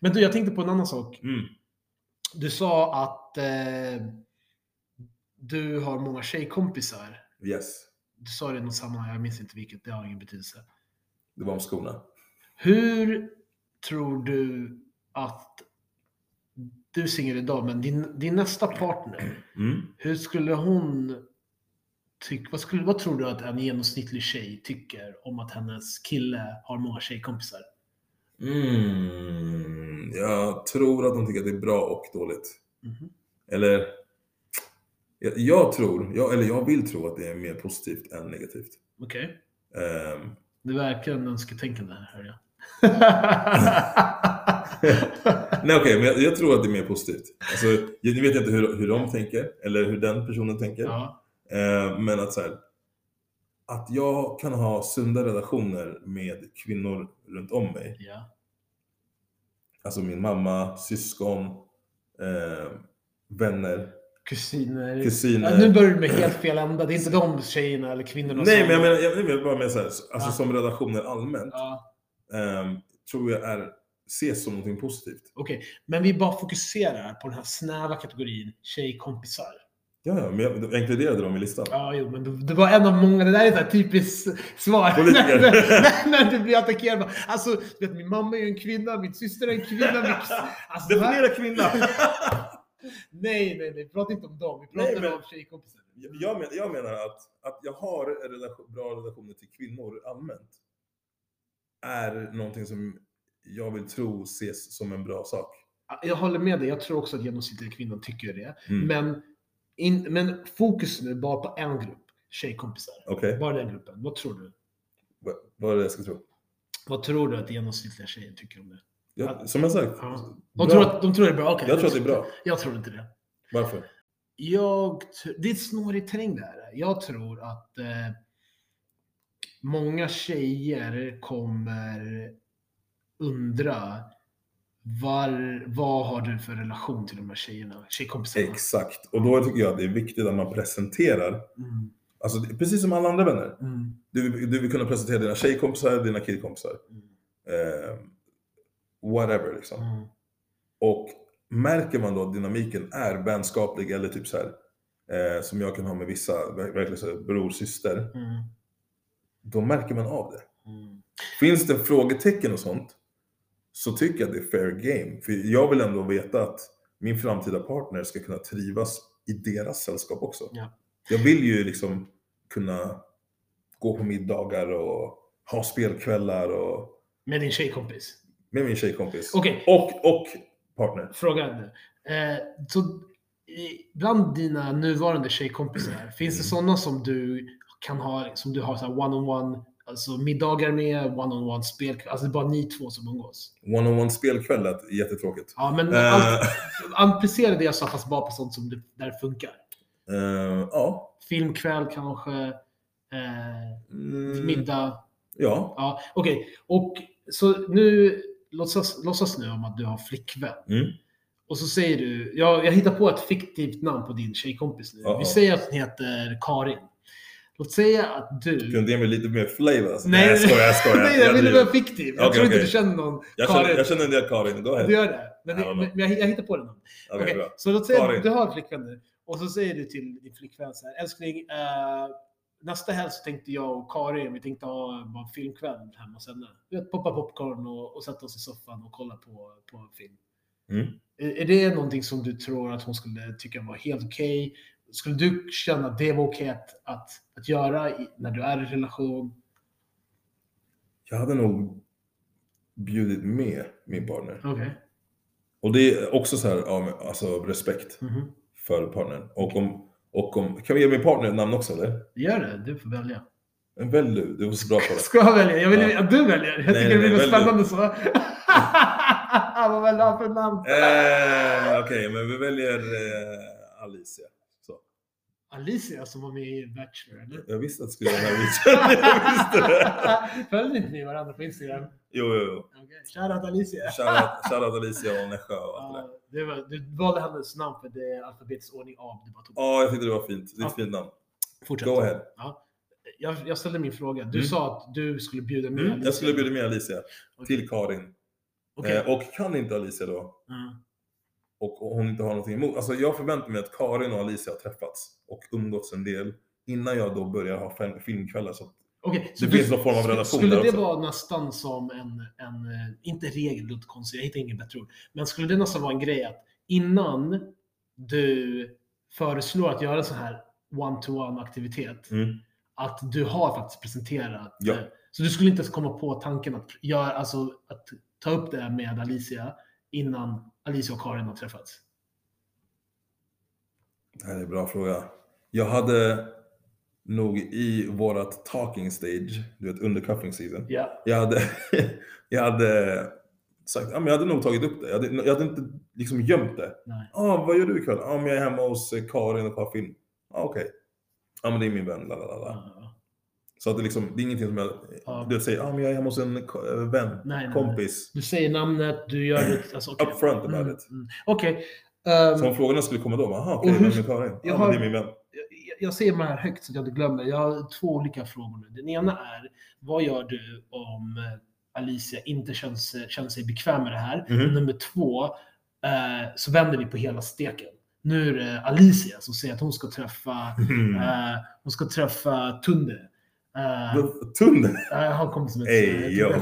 Men du, jag tänkte på en annan sak. Mm. Du sa att eh, du har många tjejkompisar. Yes, Du sa det i något sammanhang, jag minns inte vilket, det har ingen betydelse. det var om skorna. Hur tror du att du är singel idag, men din, din nästa partner, Mm. hur skulle hon tycka, vad, skulle, vad tror du att en genomsnittlig tjej tycker om att hennes kille har många tjejkompisar? Mm. Jag tror att de tycker att det är bra och dåligt. Mhm. Eller, jag, jag tror, jag, eller jag vill tro att det är mer positivt än negativt. Okej. Ehm, Det verkar en önsketänkande här, hör jag. nej okej, men jag, jag tror att det är mer positivt. Alltså, jag, nu vet jag inte hur, hur de tänker, eller hur den personen tänker. ja. Ehm, men att så här, att jag kan ha sunda relationer med kvinnor runt om mig. ja. Alltså min mamma, syskon, eh, vänner, Kusiner. kusiner. Ja, nu börjar du med helt fel ända. Det är inte de tjejerna eller kvinnorna Nej, som... men jag menar, jag menar bara med så här, alltså Ja. som relationer allmänt, Ja, ehm, tror jag är, ses som någonting positivt. Okej, men vi bara fokuserar på den här snäva kategorin tjejkompisar. Ja, ja, men jag, jag inkluderade dem i listan. Ja, jo, men du, du var en av många. Det där är ett typiskt svar. Politiker. när, när du blir attackerad. Alltså, vet, min mamma är ju en kvinna, min syster är en kvinna. Min... Alltså, Definiera kvinna! Nej, nej, nej. Vi pratar inte om dem. Vi pratar Nej, men- om tjejkompisar. jag, men, jag menar att, att jag har relation, bra relationer till kvinnor allmänt är någonting som jag vill tro ses som en bra sak. Jag håller med dig. Jag tror också att genomsnittliga kvinnor tycker det. Mm. Men, in, men fokus nu bara på en grupp tjejkompisar. Okej, Bara den gruppen. Vad tror du? vad, vad är det jag ska tro? Vad tror du att genomsnittliga tjejer tycker om det? Ja, som jag sagt, Ja. De tror, att, de tror det är bra? Okej. jag tror att det är bra. Jag tror inte det. Varför? Jag, det är ett snårig terräng det här. Jag tror att eh, många tjejer kommer undra var, vad har du för relation till de här tjejerna? Tjejkompisarna? Exakt. Och då tycker jag att det är viktigt att man presenterar, Mm, alltså precis som alla andra vänner. mm, Du, vill- du vill kunna presentera dina tjejkompisar, dina killkompisar. mm, Eh, whatever liksom. mm. Och märker man då att dynamiken är vänskaplig eller typ så här, eh, som jag kan ha med vissa, ver- verkligen så här, bror, syster, Mm, då märker man av det. mm. Finns det frågetecken och sånt, så tycker jag det är fair game. För jag vill ändå veta att min framtida partner ska kunna trivas i deras sällskap också. Ja. Jag vill ju liksom kunna gå på middagar och ha spelkvällar och Med din tjejkompis? med min tjejkompis. Okej. Och, och partner. Fråga nu. Eh, så, bland dina nuvarande tjejkompisar, finns det sådana som du kan ha, som du har så här one-on-one, alltså middagar med, one-on-one spel, alltså det är bara ni två som umgås? One-on-one spelkväll lät jättetråkigt. Ja, men Eh. allt, applicera det jag sa fast bara på sånt som det, där det funkar. Eh, ja. Filmkväll kanske, eh, Mm, middag. Ja. Ja, okej. Och så nu, låtsas, låtsas nu om att du har flickvän. Mm. Och så säger du, jag, jag hittar på ett fiktivt namn på din tjejkompis nu. Ja. Vi säger att hon heter Karin. Låt säga att du... Kunde ge mig lite mer flavor alltså. Nej, jag skojar, jag skojar. Nej, jag ville vara fiktiv. Jag Okej, tror inte okej. du känner någon jag, Karin. känner, jag känner en del Karin, go ahead. Du gör det? Men, det, men jag, jag hittar på det. Okej, Okej, bra. Så låt säga Karin. att du har en flickvän nu. Och så säger du till din flickvän så här, älskling, eh, nästa helg så tänkte jag och Karin, vi tänkte ha en filmkväll hemma hos henne. Vet, poppa popcorn och, och sätta oss i soffan och kolla på, på en film. Mm. Är, är det någonting som du tror att hon skulle tycka var helt okej? Skulle du känna att det var okej att, att, att göra i, när du är i relation? Jag hade nog bjudit med min partner. Okej. Och det är också så här, ja, men, alltså respekt Mhm. för partnern. Och om, och om, kan vi ge min partner ett namn också eller? Gör det, du får välja. En välj du, du är så bra på det. Ska jag välja? Jag vill Ja. att du väljer. Jag Nej, tycker det nej, blir nej, spännande välj så. Vad vill du ha för namn? Eh, Okej, men vi väljer eh, Alicia. Alicia som var med i Bachelor, eller? Jag visste att det skulle vara den här reachen. Jag visste det. Följer inte ni varandra på Instagram? Jo, jo, jo. Okay. Shoutout Alicia. Shoutout shoutout Alicia och Nässjö och allt. Ja, det var, du valde hennes namn för det är alfabetisk ordning av. Du bara tog. Ja, jag tyckte det var fint. Det är ett Ja. fint namn. Fortsätt. Go ahead. Ja. Jag, jag ställde min fråga. Du Mm. sa att du skulle bjuda med Mm, Alicia. jag skulle bjuda med Alicia Okej. till Karin. Okej. Eh, och kan inte Alicia då, Ja. Och och hon inte har någonting emot. Alltså jag förväntar mig att Karin och Alicia har träffats och umgåtts en del innan jag då börjar ha filmkvällar. Så Okej, det så finns du- någon form av relation Skulle det också. vara nästan som en, en eh, inte regel, det låter konstigt, jag hittar inget bättre ord. Men skulle det nästan vara en grej att innan du föreslår att göra en sån här one-to-one aktivitet, Mm. att du har faktiskt presenterat. Ja. Så du skulle inte ens komma på tanken att, göra, alltså, att ta upp det med Alicia innan Alicia och Karin har träffats? Det här är en bra fråga. Jag hade nog i vårat talking stage, du vet under cuffing season, Ja. jag hade, jag hade sagt, ja men jag hade nog tagit upp det. Jag hade, jag hade inte liksom gömt det. Nej. ah, vad gör du ikväll? Men jag är hemma hos Karin och kollar film. Ah, Okej. Ja, men det är min vän, lalalala. Ja. Så att det, liksom, det är ingenting som jag, Ja. du säger, ah, men jag är hemma hos en eh, vän, Nej, nej, nej. kompis. Du säger namnet, du gör det. Alltså, okej. Upfront about Mm, it. mm. Okej. ehm, Så om frågorna skulle komma då, aha, okej, hur- vem är Karin? Ja, jag har- det är min vän. jag, jag säger de här högt så att jag inte glömmer. Jag har två olika frågor nu. Den ena är, vad gör du om eh, Alicia inte känns, känner sig bekväm med det här? Och nummer två, eh, så vänder vi på hela steken. Nu är det Alicia som säger att hon ska träffa, Mm. eh, hon ska träffa Tunde. Eh, Tunde? har en kompis som heter Ey, yo.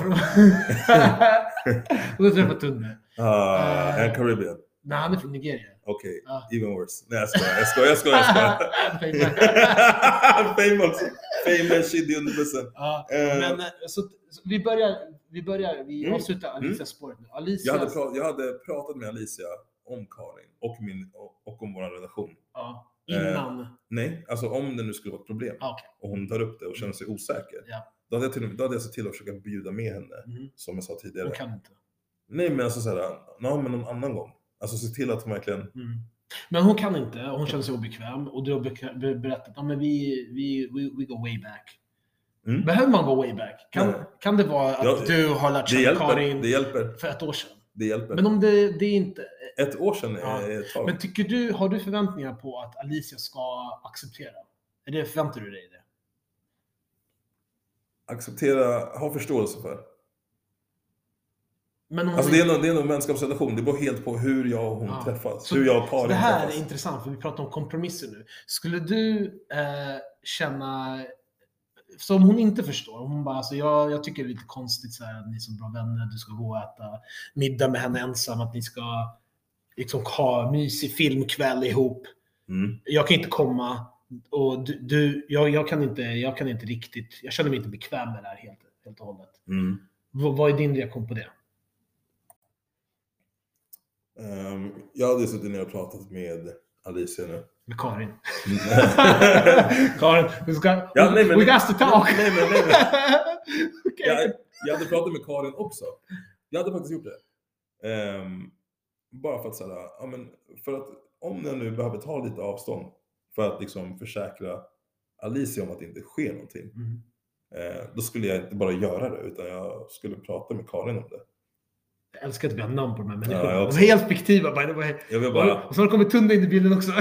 Hon ska träffa Tunde. Eh. en Caribbean. Nej, han är från Nigeria. Okej, Ja. even worse. Nej jag skojar, jag skojar, jag skojar. Jag skojar. Famous, famous shit under bussen. Ja, Eh. men eh, så, så vi börjar, vi börjar, vi Mm. avslutar Alicias spåret nu. Alicia, Jag hade, pra- jag hade pratat med Alicia om Karin och, min, och, och om vår relation. ja, innan. Nej, alltså om det nu skulle vara ett problem Ah, okej. och hon tar upp det och känner sig osäker. Ja. Då hade jag, till, då hade jag sett till att försöka bjuda med henne, Mhm. som jag sa tidigare. Hon kan inte. Nej men alltså såhär, ja men någon annan gång. Alltså se till att hon verkligen, Mm. Men hon kan inte, hon känner sig obekväm. Och du har bek- be- berättat att vi, vi, we, go way back. Mm. Behöver man gå way back? Kan, Nej. kan det vara att Ja, du har lärt känna Karin det hjälper, för ett år sedan? det hjälper. Men om det, det är inte... Ett år sedan Ja. tag. Men tycker du, har du förväntningar på att Alicia ska acceptera? Är det, förväntar du dig det? Acceptera, ha förståelse för. Men Alltså det är nog, det är nog en vänskapsrelation, det beror helt på hur jag och hon Ja. träffas. Så- hur jag och Karin det här träffas. är intressant, för vi pratar om kompromisser nu. Skulle du eh, känna... Så om hon inte förstår, hon bara alltså, jag, jag tycker det är lite konstigt så här, att ni är så bra vänner, du ska gå och äta middag med henne ensam, att ni ska liksom ha mysig filmkväll ihop. Mm. Jag kan inte komma och du, du jag, jag, kan inte, jag kan inte riktigt, jag känner mig inte bekväm med det här helt, helt och hållet. Mm. Vad, vad är din reaktion på det? Ehm, jag hade suttit ner och pratat med Alicia nu. Med Karin. Karin, vi ska... Ja, nej, men- we got to talk! Nej, men- nej, Okej. jag, jag hade pratat med Karin också. Jag hade faktiskt gjort det. Ehm, bara för att säga, ja, men för att om jag nu behöver ta lite avstånd för att liksom försäkra Alicia om att det inte sker någonting. Mm. Eh, då skulle jag inte bara göra det utan jag skulle prata med Karin om det. Jag älskar att vi har namn på de här människorna. Ja, de är helt fiktiva by the way. Jag vill bara... Och så har det kommit Tunde in i bilden också.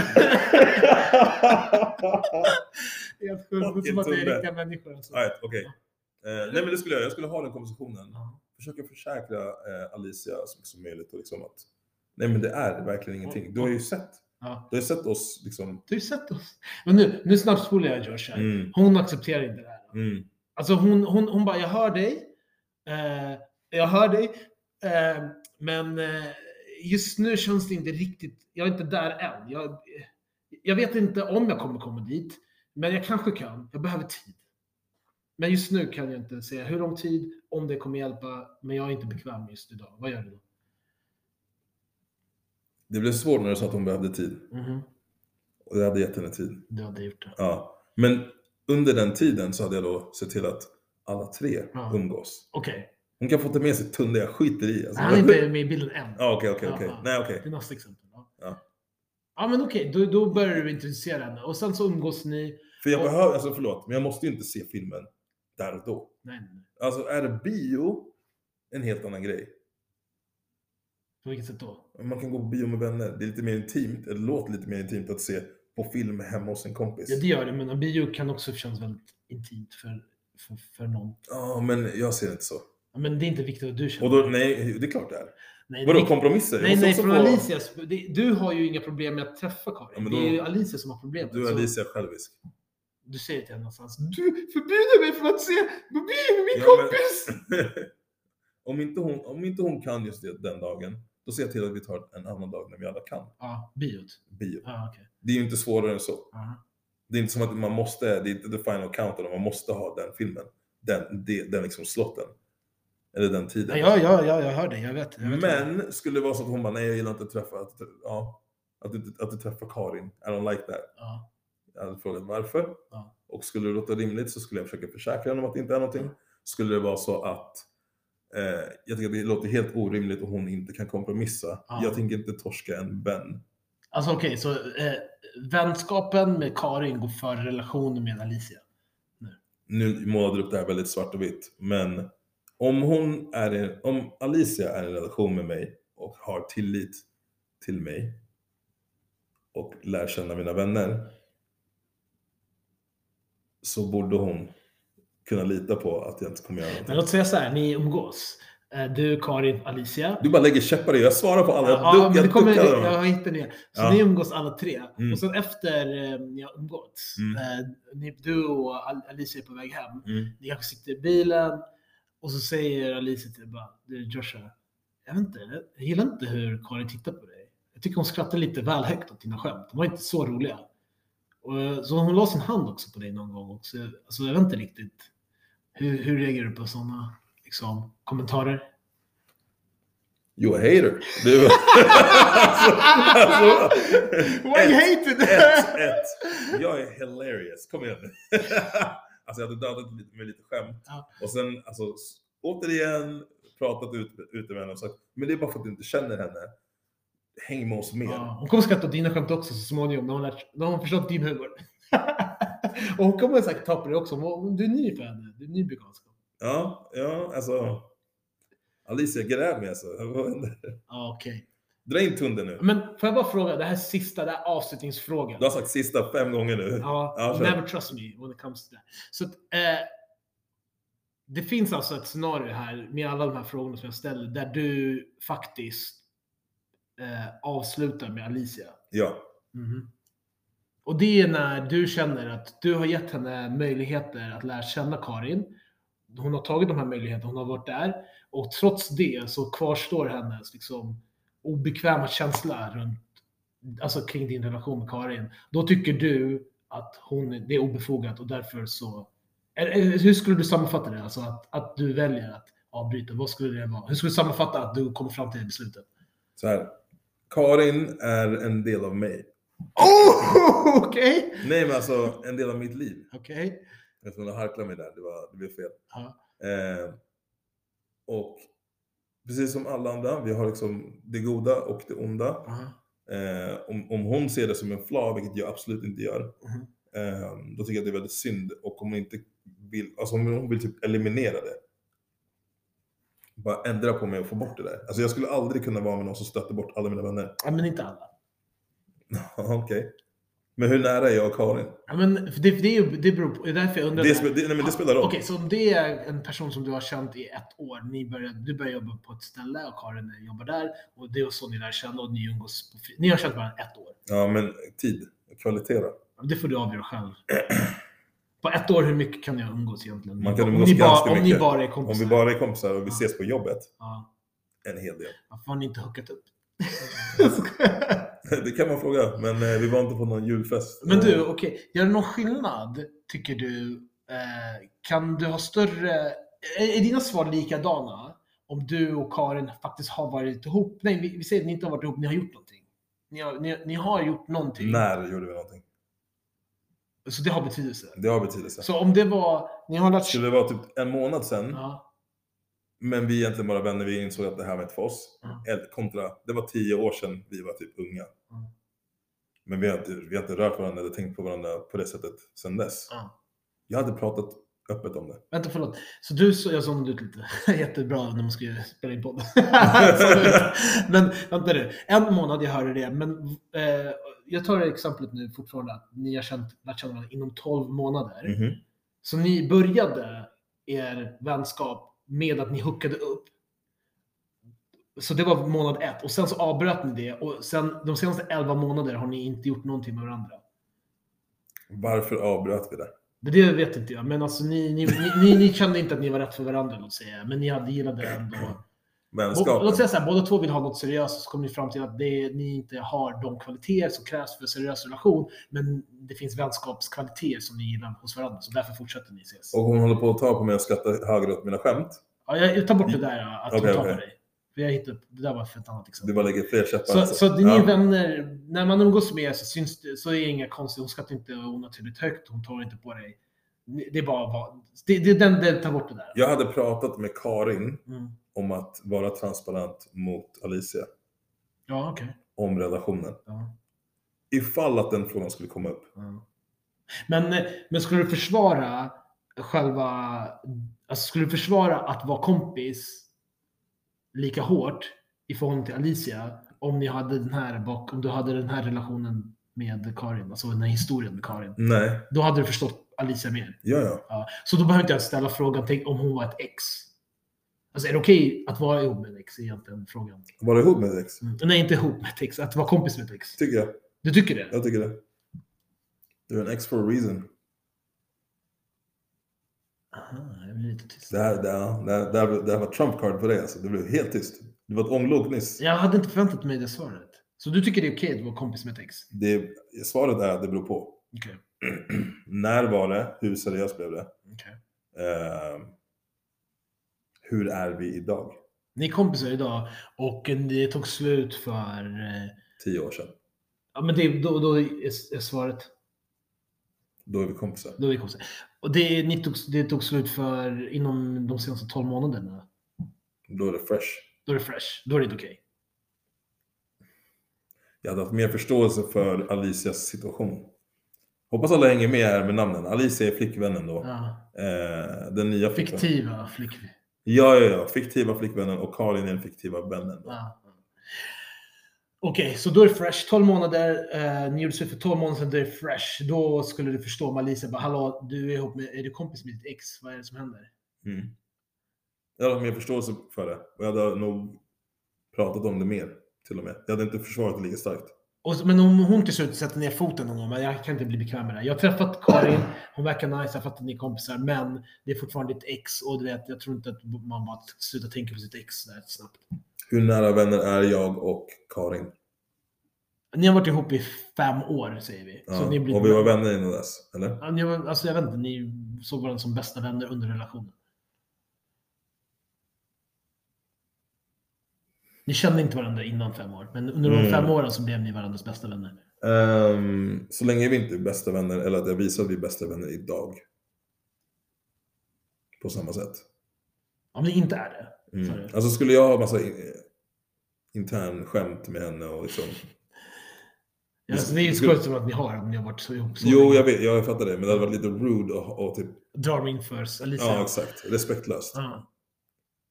helt sjukt. Det som att det är riktiga människor. Alltså. Right, okej. Eh, nej men det skulle jag, jag skulle ha den konversationen. Ja. Försöka försäkra eh, Alicia så mycket som möjligt och liksom att nej men det är verkligen ingenting. Du har ju sett. Ja. Du har ju sett oss liksom. Du har sett oss. Men nu, nu snabbspolar jag Josh här. Mm, Hon accepterar inte det här. mm, Alltså hon, hon, hon bara, jag hör dig. Eh, jag hör dig. Eh, men eh, just nu känns det inte riktigt, jag är inte där än. Jag, jag vet inte om jag kommer komma dit. Men jag kanske kan. Jag behöver tid. Men just nu kan jag inte säga hur lång tid, om det kommer hjälpa. Men jag är inte bekväm just idag. Vad gör du då? Det blev svårt när du sa att hon behövde tid. Mhm. Och jag hade gett henne tid. Du hade gjort det. Ja. Men under den tiden så hade jag då sett till att alla tre Ja. umgås. Okej. Hon kan få ta med sig Tunde, jag skiter i. Alltså. Han är inte med i bilden än. Ja, okej, okej, okej. Nej, okej. Det är nästa exempel. Ja, Ja. ja men okej. Då, då börjar du introducera henne. Och sen så umgås ni. För jag Och- behöver, alltså förlåt, men jag måste ju inte se filmen där och då. Nej. Alltså är det bio, en helt annan grej. På vilket sätt då? Man kan gå på bio med vänner, det är lite mer intimt, eller låter lite mer intimt att se på film hemma hos en kompis. Ja, det gör det, men bio kan också kännas väldigt intimt för, för, för någon. Ja, men jag ser det inte så. Ja, Men det är inte viktigt vad du känner. Och då, nej, det är klart det är. nej, Vadå kompromisser? Nej, nej, från få- Alicias. det- Du har ju inga problem med att träffa Karin. Ja, men Det är då- ju Alicia som har problem. Du är Så Alicia självisk. Du säger till henne någonstans. Du förbjuder mig från att se på bio med min Ja, men- kompis! om, inte hon, om inte hon kan just det den dagen, då ser jag till att vi tar en annan dag när vi alla kan. Ja, biot. Bio. Ja, okej. Det är ju inte svårare än så. Ja. Det är inte som att man måste, det är inte the final countdown, man måste ha den filmen. Den, det, den liksom slotten. Eller den tiden. Ja, ja, ja, jag hör dig. Jag vet. Jag vet Men skulle det vara så att hon bara, nej jag gillar inte att träffa, att, ja, att, du, att du träffar Karin. I don't like that. Ja. Jag hade frågat varför. Ja. Och skulle det låta rimligt så skulle jag försöka försäkra henne om att det inte är någonting. Skulle det vara så att jag tycker att det låter helt orimligt och hon inte kan kompromissa. Ja. Jag tänker inte torska en vän. Alltså okej, så eh, vänskapen med Karin går före relationen med Alicia. Nu målade du upp det här väldigt svart och vitt. Men om hon är i, om Alicia är i en relation med mig och har tillit till mig och lär känna mina vänner så borde hon kunna lita på att jag inte kommer göra Men någonting. låt säga så här, ni umgås. Eh, Du, Karin, Alicia. Du bara lägger käppar i, jag svarar på alla. Jag, Ja, duck- men jag kommer, dem. jag hittar det. Så Ja. ni umgås alla tre. Mm. Och sen efter eh, ni har umgåtts, Mm. eh, du och Al- Alicia är på väg hem. Mm. Ni kanske sitter i bilen och så säger Alicia till bara, du Joshua, jag vet inte, jag gillar inte hur Karin tittar på dig. Jag tycker hon skrattar lite väl högt åt dina skämt. De var inte så roliga. Och, så hon la sin hand också på dig någon gång också. Alltså jag vet inte riktigt. Hur, hur reagerar du på sådana liksom, kommentarer? You a hater. Du, alltså, alltså, Why you hated ett, ett. Jag är hilarious. Kom igen nu. alltså jag hade dödat lite med lite skämt. Ja. Och sen alltså, återigen pratat ut, ute med henne och sagt, men det är bara för att du inte känner henne. Häng med oss mer. Ja, hon kommer skratta åt dina skämt också så småningom när hon, lärt, när hon förstått din humor. och hon kommer säkert ta på det också. Du är ny för henne. Du är ny veganskap. Ja, ja, alltså. Alicia, gräv mig alltså. Vad händer? Okej. Dra in tunden nu. Men får jag bara fråga, det här sista, det här avslutningsfrågan. Du har sagt sista fem gånger nu. Ja, Ja, never trust me when it comes to that. Så att, eh, det finns alltså ett scenario här med alla de här frågorna som jag ställer där du faktiskt eh, avslutar med Alicia. Ja. Mhm. Och det är när du känner att du har gett henne möjligheter att lära känna Karin. Hon har tagit de här möjligheterna, hon har varit där. Och trots det så kvarstår hennes liksom, obekväma känsla runt, alltså kring din relation med Karin. Då tycker du att hon, det är obefogat och därför så... Hur skulle du sammanfatta det? Alltså att, att du väljer att avbryta. Vad skulle det vara? Hur skulle du sammanfatta att du kommer fram till det beslutet? Så här. Karin är en del av mig. Oh, okej! Nej men alltså en del av mitt liv. Okej. Jag skulle harkla mig där, det, var, det blev fel. Eh, och precis som alla andra, vi har liksom det goda och det onda. Eh, om, om hon ser det som en flaw, vilket jag absolut inte gör, Mhm. eh, då tycker jag att det är väldigt synd. Och om hon inte vill, alltså om hon vill typ eliminera det. Bara ändra på mig och få bort det där. Alltså jag skulle aldrig kunna vara med någon som stöter bort alla mina vänner. Ja, men inte alla. Okej. Men hur nära är jag och Karin? Ja, men det, det, det beror på, det är därför jag undrar. Det, spe- det, nej, men det spelar roll. Okej, så om det är en person som du har känt i ett år, ni börjar, du börjar jobba på ett ställe och Karin jobbar där och det är så ni lär känna och ni umgås på Ni har känt varandra ett år. Ja, men tid. Kvalitet då? Det får du avgöra själv. På ett år, hur mycket kan jag umgås egentligen? Man kan om umgås ni bara, ganska Om ni mycket. bara är Om kompisar. vi bara är kompisar och vi Ja. ses på jobbet, Ja. en hel del. Varför har ni inte hookat upp? Det kan man fråga, men eh, vi var inte på någon julfest. Men du, okej. Gör det någon skillnad, tycker du? Eh, kan du ha större... Är, är dina svar likadana? Om du och Karin faktiskt har varit ihop? Nej, vi, vi säger att ni inte har varit ihop, ni har gjort någonting. Ni har, ni, ni har gjort någonting. När gjorde vi någonting? Så det har betydelse. Det har betydelse. Så om det var... Ni har lärt Skulle det vara typ en månad sedan, Ja. Men vi är egentligen bara vänner, vi insåg att det här var inte för oss. Mm. Kontra, det var tio år sedan vi var typ unga. Mm. Men vi har, inte, vi har inte rört varandra eller tänkt på varandra på det sättet sedan dess. Ja. Jag hade pratat öppet om det. Vänta, förlåt. Så du så, jag zonade ut lite. Jättebra när man ska spela in podd. Zonade ut. men vänta nu. En månad, jag hörde det. Men eh, jag tar det exemplet nu fortfarande att ni har känt, lärt känna varandra inom 12 månader. Mhm. Så ni började er vänskap med att ni hookade upp. Så det var månad ett och sen så avbröt ni det och sen de senaste 11 månader har ni inte gjort någonting med varandra. Varför avbröt vi det? Men det vet inte jag, men alltså ni, ni, ni, ni, kände inte att ni var rätt för varandra, låt säga. Men ni hade gillat det ändå. Bo, Vänskap? låt säga så här, båda två vill ha något seriöst, så kommer ni fram till att det, ni inte har de kvaliteter som krävs för en seriös relation. Men det finns vänskapskvaliteter som ni gillar hos varandra, så därför fortsätter ni ses. Och hon håller på att ta på mig och skratta högre åt mina skämt. Ja, jag, tar bort det där att Okej, hon tar okej. på dig. För jag hittade, det där var för ett annat Du exempel. bara lägger fler käppar. Så, alltså. så ni Ja. vänner, när man umgås med er så, syns det, så är det inga konstigt. Hon skrattar inte onaturligt högt, hon tar inte på dig. Det är bara det, det den, det, ta bort det där. Jag hade pratat med Karin Mm. om att vara transparent mot Alicia Ja, okej. om relationen. Ja. Ifall att den frågan skulle komma upp. Ja. Men, men skulle du försvara själva, alltså skulle du försvara att vara kompis lika hårt i förhållande till Alicia om ni hade den här bak, om du hade den här relationen med Karin, alltså den här historien med Karin. Nej, Då hade du förstått Alicia mer. ja ja. Ja. Så då behöver inte jag ställa frågan tänk om hon var ett ex. Alltså är det okej att vara ihop med ett ex? Egentligen frågan. Var du ihop med ett ex? Mm. Nej, inte ihop med ett ex. Att vara kompis med ett ex. Tycker jag. Du tycker det? Jag tycker det. Du är en ex for a reason. Aha, jag blir lite tyst. Det här, det här, det här, det här, det här var trump card för dig alltså. Du blev helt tyst. Du var ett ånglok nyss. Jag hade inte förväntat mig det svaret. Så du tycker det är okej att vara kompis med ett ex? Det, svaret är att det beror på. Okej. När var det? Hur seriöst blev det? okej. Eh, hur är vi idag? Ni är kompisar idag och det tog slut för... eh, Tio år sedan. Ja, men det, då, då är är svaret. Då är vi kompisar. Då är vi kompisar. Och det, ni tog, det tog slut för inom de senaste 12 månaderna. Då är det fresh. Då är det fresh. Då är det inte okej. Jag hade haft mer förståelse för Alicias situation. Hoppas alla hänger med här med namnen. Alicia är flickvännen då. Ja. Eh, den nya flickvännen. Fiktiva flickvän. Ja, ja, ja. Fiktiva flickvännen och Karin är den fiktiva vännen. Då. Ja. Okej, så då är det fresh. 12 månader. Eh, ni gjorde slut för 12 månader sedan. Då är det fresh. Då skulle du förstå om Alicia bara Hallå, du är ihop med, är du kompis med ditt ex? Vad är det som händer? Mm. Jag hade mer förståelse för det. Och jag hade nog pratat om det mer. Till och med. Jag hade inte försvarat det lika starkt. Och, men om hon till slut sätter ner foten någon gång, men jag kan inte bli bekväm med det. Jag har träffat Karin, hon verkar nice, jag fattar att ni är kompisar, men det är fortfarande ditt ex och du vet, jag tror inte att man bara slutar tänka på sitt ex där snabbt. Hur nära vänner är jag och Karin? Ni har varit ihop i fem år, säger vi. Ja. ni blir- Och vi var vänner innan dess, eller? Ja, var, alltså jag vet inte, ni såg varandra som bästa vänner under relationen. Ni kände inte varandra innan fem år, men under de Mm. fem åren så blev ni varandras bästa vänner. Ehm, så länge vi inte är bästa vänner, eller att jag visar att vi är bästa vänner idag. På samma sätt. Om ni inte är det. Mm. Det. Alltså skulle jag ha massa in- intern skämt med henne och liksom... Ja, alltså, det är ju skojigt som att ni har, om ni har varit så ihop så Jo, jag vet, jag fattar det. Men det hade varit lite rude och, och typ... Drar mig inför Alicia. Ja, exakt. Respektlöst. Ja.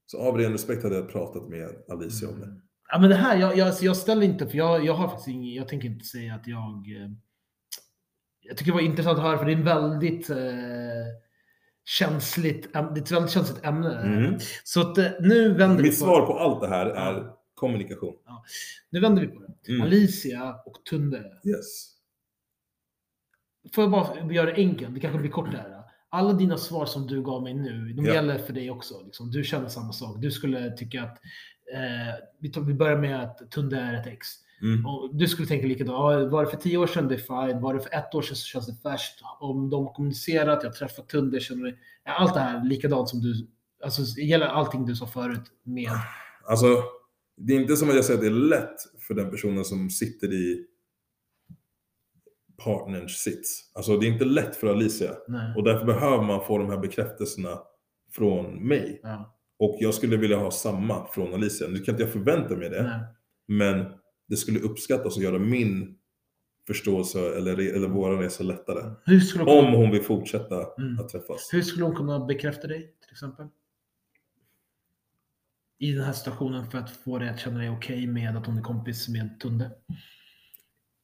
Så av ren respekt hade jag pratat med Alicia om det. Ja, men det här, jag, jag, jag ställer inte, för jag, jag har faktiskt ingen, jag tänker inte säga att jag... Eh, jag tycker det var intressant att höra, för det är en väldigt eh, känsligt, det är ett väldigt känsligt ämne. Mm. Så att, eh, nu vänder vi Mitt på svar på allt det här är kommunikation. Nu vänder vi på det. Mm. Alicia och Tunde. Yes. Får jag bara göra det enkelt? Det kanske blir kort det här. Alla dina svar som du gav mig nu, de Ja. gäller för dig också. Liksom. Du känner samma sak. Du skulle tycka att, eh, vi, tar, vi börjar med att Tunde är ett ex. Mm. Och du skulle tänka likadant. Var det för tio år sedan, det är fine. Var det för ett år sedan så känns det färskt. Om de har kommunicerat, jag har träffat Tunde, känner. Ja, Allt det här likadant som du, alltså gäller allting du sa förut med. Alltså, det är inte som att jag säger att det är lätt för den personen som sitter i partners sits. Alltså det är inte lätt för Alicia. Nej. Och därför behöver man få de här bekräftelserna från mig. Ja, Och jag skulle vilja ha samma från Alicia. Nu kan inte jag förvänta mig det. nej. Men det skulle uppskattas att göra min förståelse eller, eller våran resa lättare. Hon Om kunna, hon vill fortsätta Mm. att träffas. hur skulle hon kunna bekräfta dig till exempel? I den här situationen för att få dig att känna dig okej med att hon är kompis med Tunde.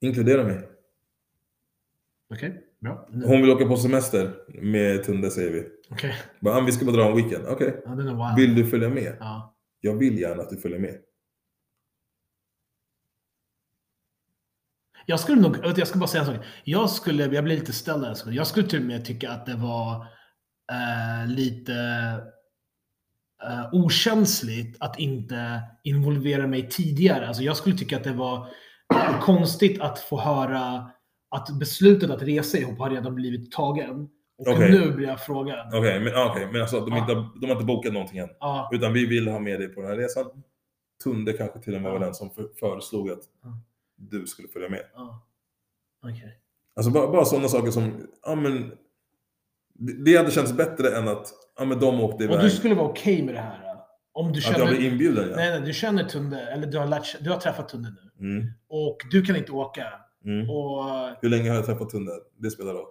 Inkludera mig. Okej, bra. Nu- Hon vill åka på semester med Tunde säger vi. Okej, Bara, "Ah, vi ska bara dra en weekend. Okej. wild. Vill du följa med? Ja. Jag vill gärna att du följer med. Jag skulle nog, jag ska bara säga en sak. Jag skulle, jag blir lite ställd här. Jag skulle till och med tycka att det var eh, lite eh, okänsligt att inte involvera mig tidigare. Alltså jag skulle tycka att det var konstigt att få höra att beslutet att resa ihop har redan blivit tagen. Och Okej. nu blir jag frågad. Okej, men, ah, okej, men alltså de, inte, de har inte bokat någonting än. Ja, Utan vi vill ha med dig på den här resan. Tunde kanske till och med var Ja. den som för, föreslog att du skulle följa med. Okej. Alltså bara, bara sådana saker som, ja men, det hade känts bättre än att, ja men de åkte iväg. Och du skulle vara okej med det här? Om du Att jag känner... blev inbjuden ja. Nej, nej, du känner Tunde, eller du har, lärt, du har träffat Tunde nu. Mm, Och du kan inte åka. Mm. Och Hur länge har jag träffat Tunde? Det spelar roll.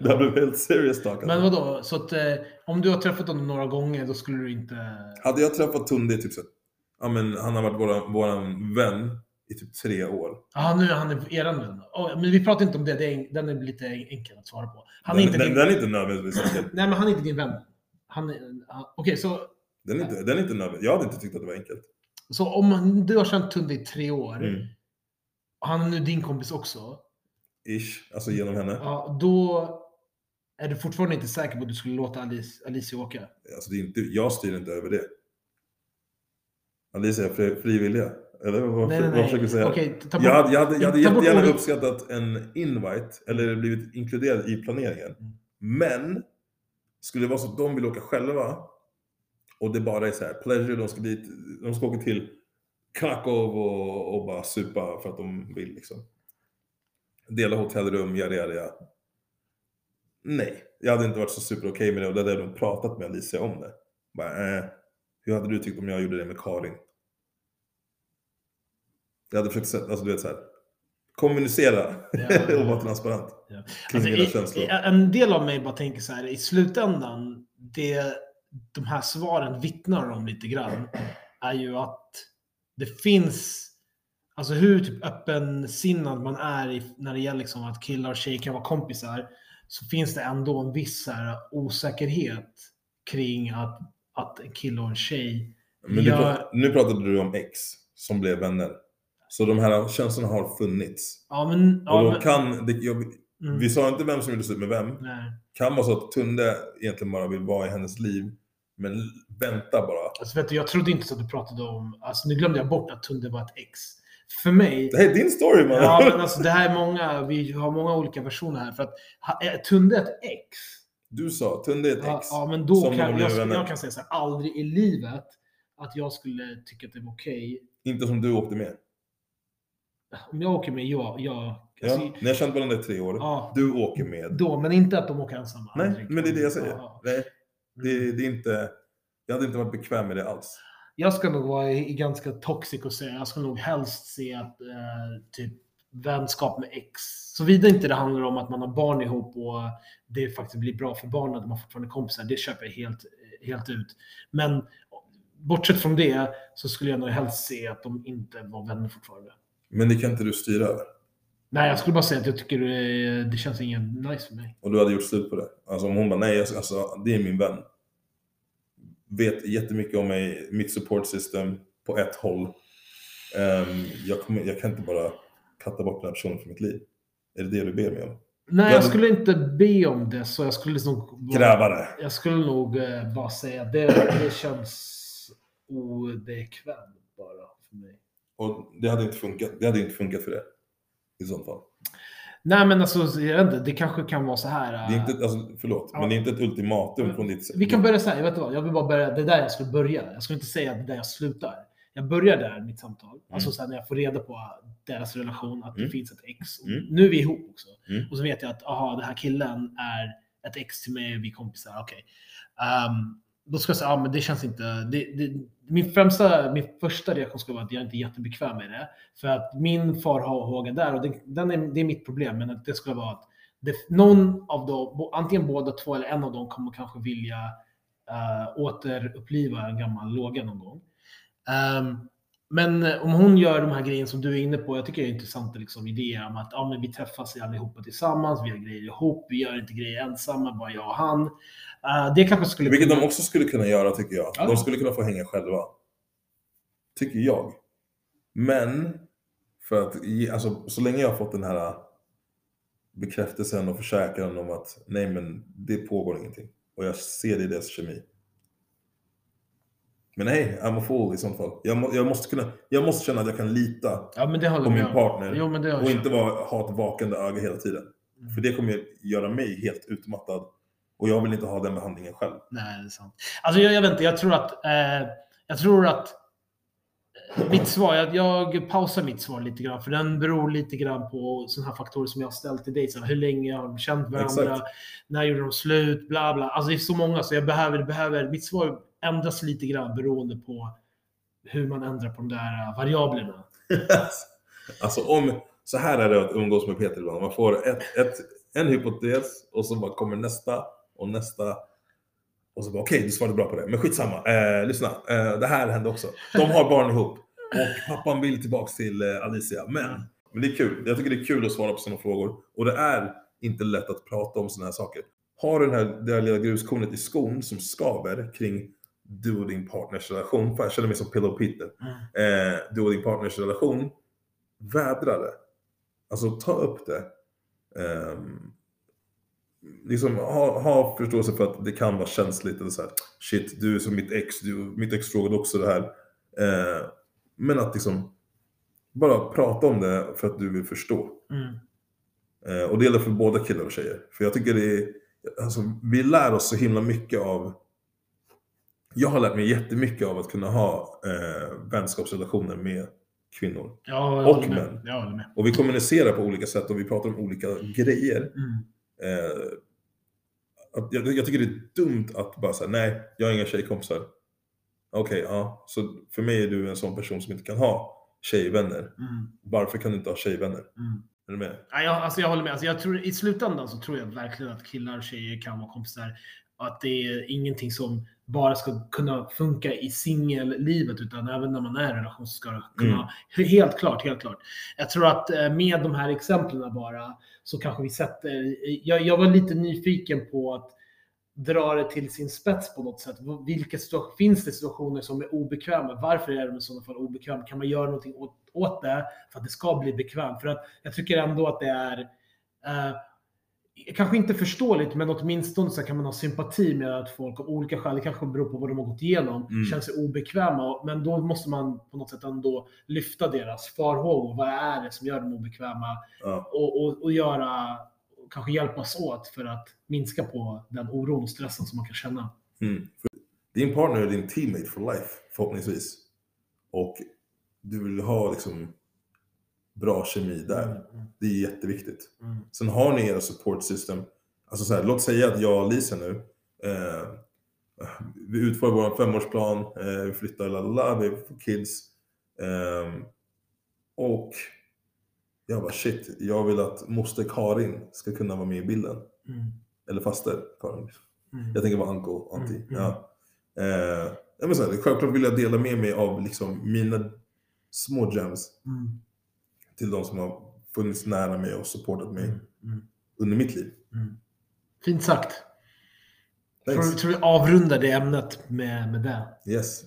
Det här blev helt serious talk. Men Alltså. vadå? Så att eh, om du har träffat honom några gånger, då skulle du inte... Hade jag träffat Tunde i typ så, ja men han har varit våran, våran vän i typ tre år. Ja, nu är han eran vän. Oh, men vi pratar inte om det, det är, en- den är lite enkel att svara på. Han är den, inte den, din... den är inte nödvändigtvis enkel. Nej, men han är inte din vän. Han ja, Okej, så, Den är inte, den är inte nödvändig. Jag hade inte tyckt att det var enkelt. så om du har känt Tunde i tre år, Mm. Han är nu din kompis också, Ish, alltså genom henne. ja, då är du fortfarande inte säker på att du skulle låta Alice, Alicia åka? Alltså det är inte, jag styr inte över det. Alicia är fri, frivilliga. Eller vad, Nej, nej, vad försöker du säga? Okej, bort... Jag hade, jag hade, jag hade bort jättegärna ordet- uppskattat en invite, eller blivit inkluderad i planeringen. Mm. Men, skulle det vara så att de vill åka själva, och det bara är så här, pleasure, de ska dit, de ska åka till Krakow och, och bara supa för att de vill liksom. Dela hotellrum, yada yada. Nej, jag hade inte varit så super okej med det och det hade jag nog pratat med Alicia om det. Bara, eh, hur hade du tyckt om jag gjorde det med Karin? Jag hade försökt alltså du vet så här, kommunicera Ja. och vara transparent Ja. Alltså, i, en del av mig bara tänker så här, i slutändan, det de här svaren vittnar om lite grann, är ju att det finns, alltså hur typ öppensinnad man är i, när det gäller liksom att killar och tjejer kan vara kompisar, så finns det ändå en viss här osäkerhet kring att, att en kille och en tjej Men du jag- pra- nu pratade du om ex som blev vänner. Så de här känslorna har funnits. Ja men... Och Ja, då men kan, det, jag, mm, vi sa inte vem som gjorde slut med vem. nej. Kan vara så att Tunde egentligen bara vill vara i hennes liv. Men vänta bara. Alltså, du, jag trodde inte så att du pratade om... Alltså, nu glömde jag bort att Tunde var ett ex. För mig... Det här är din story man. Ja, men alltså det här är många, vi har många olika versioner här. För att är Tunde ett ex? Du sa Tunde är ett ex. ja men då kan jag, vänner. jag kan säga så här, aldrig i livet att jag skulle tycka att det var okej. Inte som du åkte med. Om jag åker med, ja, ja, alltså, Ja. Ni har känt varandra i tre år. ja, Du åker med. då, men inte att de åker ensamma. Nej, men det är det jag säger. Ja, Nej, ja. Det, det är inte... Jag hade inte varit bekväm med det alls. Jag ska nog vara ganska toxic och säga, jag ska nog helst se att eh, typ vänskap med ex. Såvida inte det handlar om att man har barn ihop och det faktiskt blir bra för barnen att man fortfarande är kompisar. Det köper jag helt, helt ut. Men bortsett från det så skulle jag nog helst se att de inte var vänner fortfarande. Men det kan inte du styra över. Nej, jag skulle bara säga att jag tycker det, det känns ingen nice för mig. Och du hade gjort slut på det. Alltså om hon bara, nej, alltså, det är min vän. Vet jättemycket om mig, mitt support system på ett håll. Ehm, jag, kommer, jag kan inte bara katta bort den här personen från mitt liv. Är det det du ber mig om? Nej, Ja, jag skulle inte be om det, så jag skulle nog... bara- Gräva det. Jag skulle nog eh, bara säga att det, det känns obekvämt bara för mig. Och det hade inte funkat, det hade inte funkat för det. I sånt fall. Nej men alltså, jag vet inte, det kanske kan vara så här. Det är inte, alltså, förlåt, Ja. men det är inte ett ultimatum från ditt Vi kan börja så här, jag vet inte vad, jag vill bara börja, det är där jag skulle börja. Jag skulle inte säga att det är där jag slutar. Jag börjar där mitt samtal. Alltså så här, när jag får reda på deras relation, att det Mm. finns ett ex. Mm. Nu är vi ihop också. Mm. Och så vet jag att, aha, den här killen är ett ex till mig, vi är kompisar, okej. Ehm, då ska jag säga, ja men det känns inte... Det, det, min, främsta, min första reaktion skulle vara att jag inte är jättebekväm med det. För att min farhåga där, och det, den är, det är mitt problem, men att det skulle vara att det, någon av dem, antingen båda två eller en av dem kommer kanske vilja uh, återuppliva en gammal låga någon gång. Um, men om hon gör de här grejerna som du är inne på, jag tycker det är intressanta liksom, idéer om att ja, men vi träffas allihopa tillsammans, vi gör grejer ihop, vi gör inte grejer ensamma, bara jag och han. Eh, det kanske skulle Vilket de också skulle kunna göra tycker jag. Ja. De skulle kunna få hänga själva. Tycker jag. Men, för att, alltså, så länge jag har fått den här bekräftelsen och försäkran om att nej men det pågår ingenting. Och jag ser det i deras kemi. Men nej, I'm a fool i sånt fall. Jag, må, jag, måste kunna, jag måste känna att jag kan lita Ja, på min partner Jo, och inte vara, ha ett vakande öga hela tiden. Mm. För det kommer göra mig helt utmattad. Och jag vill inte ha den behandlingen själv. Nej, det är sant. Alltså jag, jag vet inte, jag tror att... Eh, jag tror att eh, mitt svar, jag, jag pausar mitt svar lite grann, för den beror lite grann på sådana här faktorer som jag har ställt till dig. Så hur länge har de känt varandra? Exakt. När gjorde de slut? Bla bla. Alltså det är så många, så jag behöver, behöver mitt svar ändras lite grann beroende på hur man ändrar på de där eh, variablerna. alltså om, så här är det att umgås med Peter ibland. Man får ett, ett, en hypotes och så bara kommer nästa och nästa. Och så bara okej, du svarade bra på det. Men skitsamma, eh, lyssna. Eh, det här hände också. De har barn ihop. Och pappan vill tillbaks till eh, Alicia. Men, men det är kul. Jag tycker det är kul att svara på sådana frågor. Och det är inte lätt att prata om sådana här saker. Har du den här, det här lilla gruskornet i skon som skaver kring du och din partners relation. För jag känner mig som Pillow Peter. Eh, du och din partners relation. Vädra det. Alltså ta upp det. Ehm, liksom ha, ha förståelse för att det kan vara känsligt. Eller så här, Shit, du är som mitt ex. Du, mitt ex frågade också det här. Eh, men att liksom bara prata om det för att du vill förstå. Mm. Eh, och det gäller för båda killar och tjejer. För jag tycker det är, alltså, vi lär oss så himla mycket av jag har lärt mig jättemycket av att kunna ha eh, vänskapsrelationer med kvinnor. Ja, Och män. Och vi kommunicerar på olika sätt och vi pratar om olika grejer. Mm. Eh, att jag, jag tycker det är dumt att bara säga nej, jag har inga tjejkompisar. Okej, ja. Så för mig är du en sån person som inte kan ha tjejvänner. Mm. Varför kan du inte ha tjejvänner? Mm. Är du med? Ja, jag, alltså jag håller med. Alltså jag tror, I slutändan så tror jag verkligen att killar och tjejer kan vara kompisar. Att det är ingenting som bara ska kunna funka i singellivet utan även när man är i en relation ska det kunna... Helt klart, helt klart. Jag tror att eh, med de här exemplen bara så kanske vi sätter... Jag, jag var lite nyfiken på att dra det till sin spets på något sätt. Vilka finns det situationer som är obekväma? Varför är de i sådana fall obekväma? Kan man göra någonting åt, åt det för att det ska bli bekvämt? För att jag tycker ändå att det är eh, kanske inte förståeligt, men åtminstone så kan man ha sympati med att folk av olika skäl, det kanske beror på vad de har gått igenom, Mm. känner sig obekväma. Men då måste man på något sätt ändå lyfta deras farhågor. Vad är det som gör dem obekväma? Ja. Och, och, och göra, kanske hjälpas åt för att minska på den oron och stressen som man kan känna. Mm. Din partner är din teammate for life, förhoppningsvis. Och du vill ha liksom bra kemi där. Mm, mm, Det är jätteviktigt. mm. Sen har ni era support system. Alltså så här, låt säga att jag och Lisa nu, eh, vi utför vår femårsplan, eh, vi flyttar, lalala, vi får kids. Eh, och jag bara shit, jag vill att moster Karin ska kunna vara med i bilden. Mm, Eller faster Karin. mm. Jag tänker vara uncle, auntie. Mm. Ja. Eh, men så här, självklart vill jag dela med mig av liksom mina små gems Mm, till de som har funnits nära mig och supportat mig mm, mm, under mitt liv. mm. Fint sagt. Tror, Thanks. tror vi avrundar det ämnet med, med det. Yes.